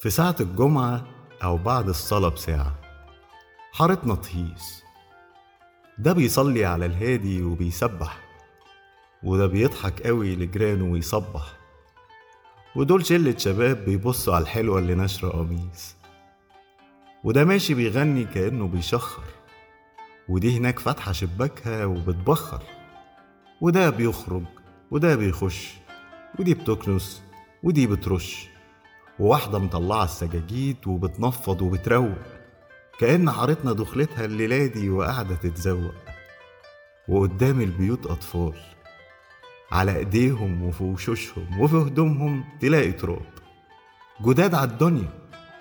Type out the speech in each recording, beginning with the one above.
في ساعة الجمعة أو بعد الصلاة بساعة. حارتنا تهيس ده بيصلي على الهادي وبيسبح وده بيضحك قوي لجيرانه ويصبح. ودول شلة شباب بيبصوا على الحلوة اللي ناشرة قميص. وده ماشي بيغني كأنه بيشخر. ودي هناك فاتحة شباكها وبتبخر. وده بيخرج وده بيخش ودي بتكنس ودي بترش. وواحدة مطلعة السجاجيد وبتنفض وبتروق كأن حارتنا دخلتها الليلة دي وقاعدة تتزوق. وقدام البيوت أطفال على إيديهم وفي وشوشهم وفي هدومهم تلاقي تراب. جداد على الدنيا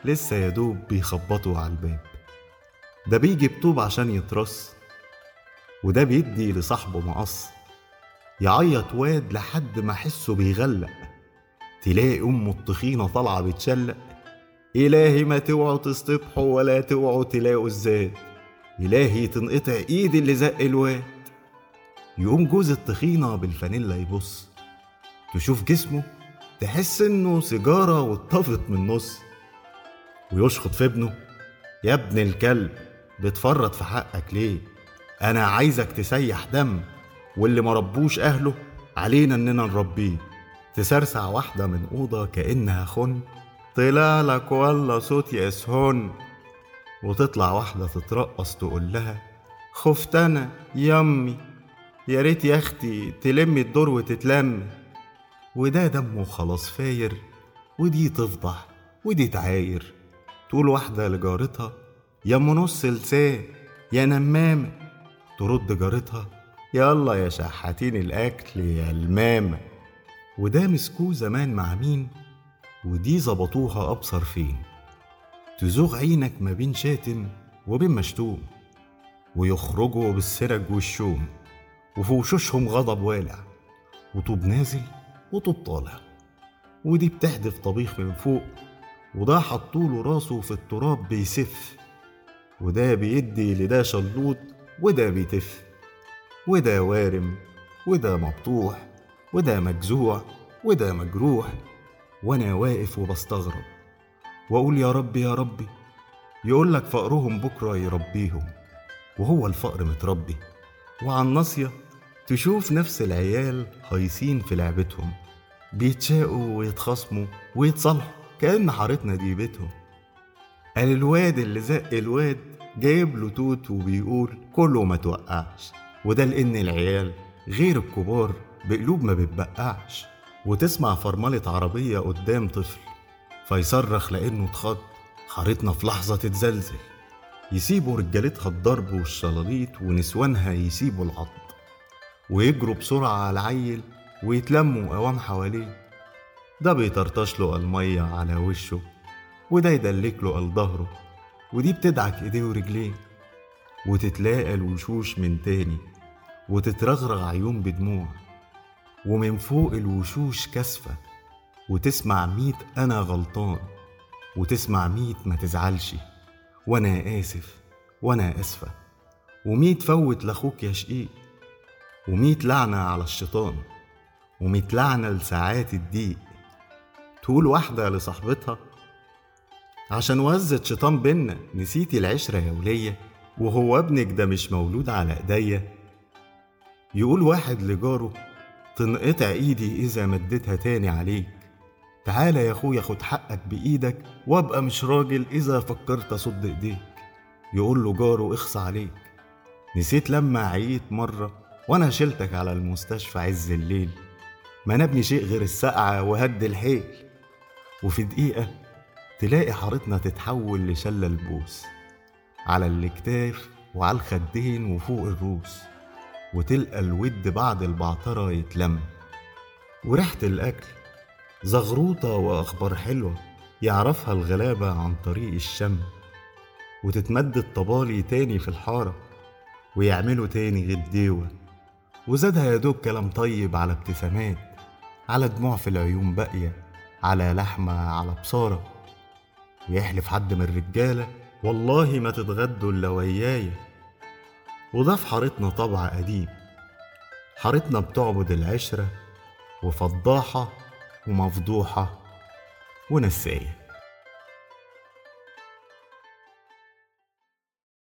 لسه يا دوب بيخبطوا على الباب. ده بيجي بطوب عشان يترص وده بيدي لصاحبه مقص. يعيط واد لحد ما حسه بيغلق. تلاقي أمه التخينة طالعة بتشلق. إلهي ما توعوا تصطبحوا ولا توعوا تلاقوا الزاد إلهي تنقطع إيدي اللي زق الواد. يقوم جوز التخينة بالفانيلا يبص. تشوف جسمه تحس إنه سيجارة واتطفت من النص. ويشخط في ابنه يا ابن الكلب بتفرط في حقك ليه؟ أنا عايزك تسيح دم واللي مربوش أهله علينا إننا نربيه. تسرسع واحدة من أوضة كأنها خن. طلع لك والله صوت يسهن. وتطلع واحدة تترقص تقول لها خفت أنا يمي يا ريت يا أختي تلمي الدور وتتلم. وده دمه خلاص فاير ودي تفضح ودي تعاير. تقول واحدة لجارتها يا أم نص لسان يا نمامة ترد جارتها يلا يا شحاتين الأكل يا المامة وده مسكوه زمان مع مين؟ ودي ظبطوها أبصر فين. تزوغ عينك ما بين شاتم وبين مشتوم ويخرجوا بالسرج والشوم وفي وشوشهم غضب والع وطوب نازل وطوب طالع. ودي بتحدف طبيخ من فوق وده حطوله راسه في التراب بيسف. وده بيدي لده شلوط وده بيتف. وده وارم وده مبطوح. وده مجزوع وده مجروح وأنا واقف وبستغرب. وأقول يا ربي يا ربي يقولك فقرهم بكرة يربيهم وهو الفقر متربي. وعن ناصية تشوف نفس العيال هايصين في لعبتهم. بيتشاقوا ويتخاصموا ويتصالحوا كأن حارتنا دي بيتهم. قال الواد اللي زق الواد جايب له توت وبيقول كله ما توقعش. وده لأن العيال غير الكبار بقلوب ما بتبقعش وتسمع فرملة عربية قدام طفل فيصرخ لأنه اتخض. حارتنا في لحظة تتزلزل. يسيبوا رجالتها الضرب والشلاليط ونسوانها يسيبوا العض. ويجروا بسرعة على العيل ويتلموا قوام حواليه. ده بيطرطش له المية على وشه وده يدلك له ظهره ودي بتدعك إيديه ورجليه. وتتلاقى الوشوش من تاني وتترغرغ عيون بدموع. ومن فوق الوشوش كاسفة وتسمع ميت أنا غلطان وتسمع ميت ما تزعلش وأنا آسف وأنا أسفة وميت فوت لأخوك يا شقيق وميت لعنة على الشيطان وميت لعنة لساعات الضيق. تقول واحدة لصاحبتها عشان وزت شيطان بينا نسيتي العشرة يا ولية وهو ابنك ده مش مولود على إيديا. يقول واحد لجاره تنقطع إيدي إذا مديتها تاني عليك. تعالى يا أخويا خد حقك بإيدك وابقى مش راجل إذا فكرت أصد إيديك. يقول له جاره اخص عليك. نسيت لما عييت مرة وأنا شلتك على المستشفى عز الليل. ما نبني شيء غير السقعة وهد الحيل. وفي دقيقة تلاقي حارتنا تتحول لشلة البوس. على الإكتاف وعلى الخدين وفوق الروس. وتلقى الود بعد البعترة يتلم. وريحة الأكل زغروطة وأخبار حلوة يعرفها الغلابة عن طريق الشم. وتتمد الطبالي تاني في الحارة ويعملوا تاني غديوة وزادها يا دوب كلام طيب على ابتسامات على دموع في العيون باقية على لحمة على بصارة. ويحلف حد من الرجالة والله ما تتغدوا إلا ويايا وده في حارتنا طبع قديم. حارتنا بتعبد العشرة وفضاحة ومفضوحة ونساية.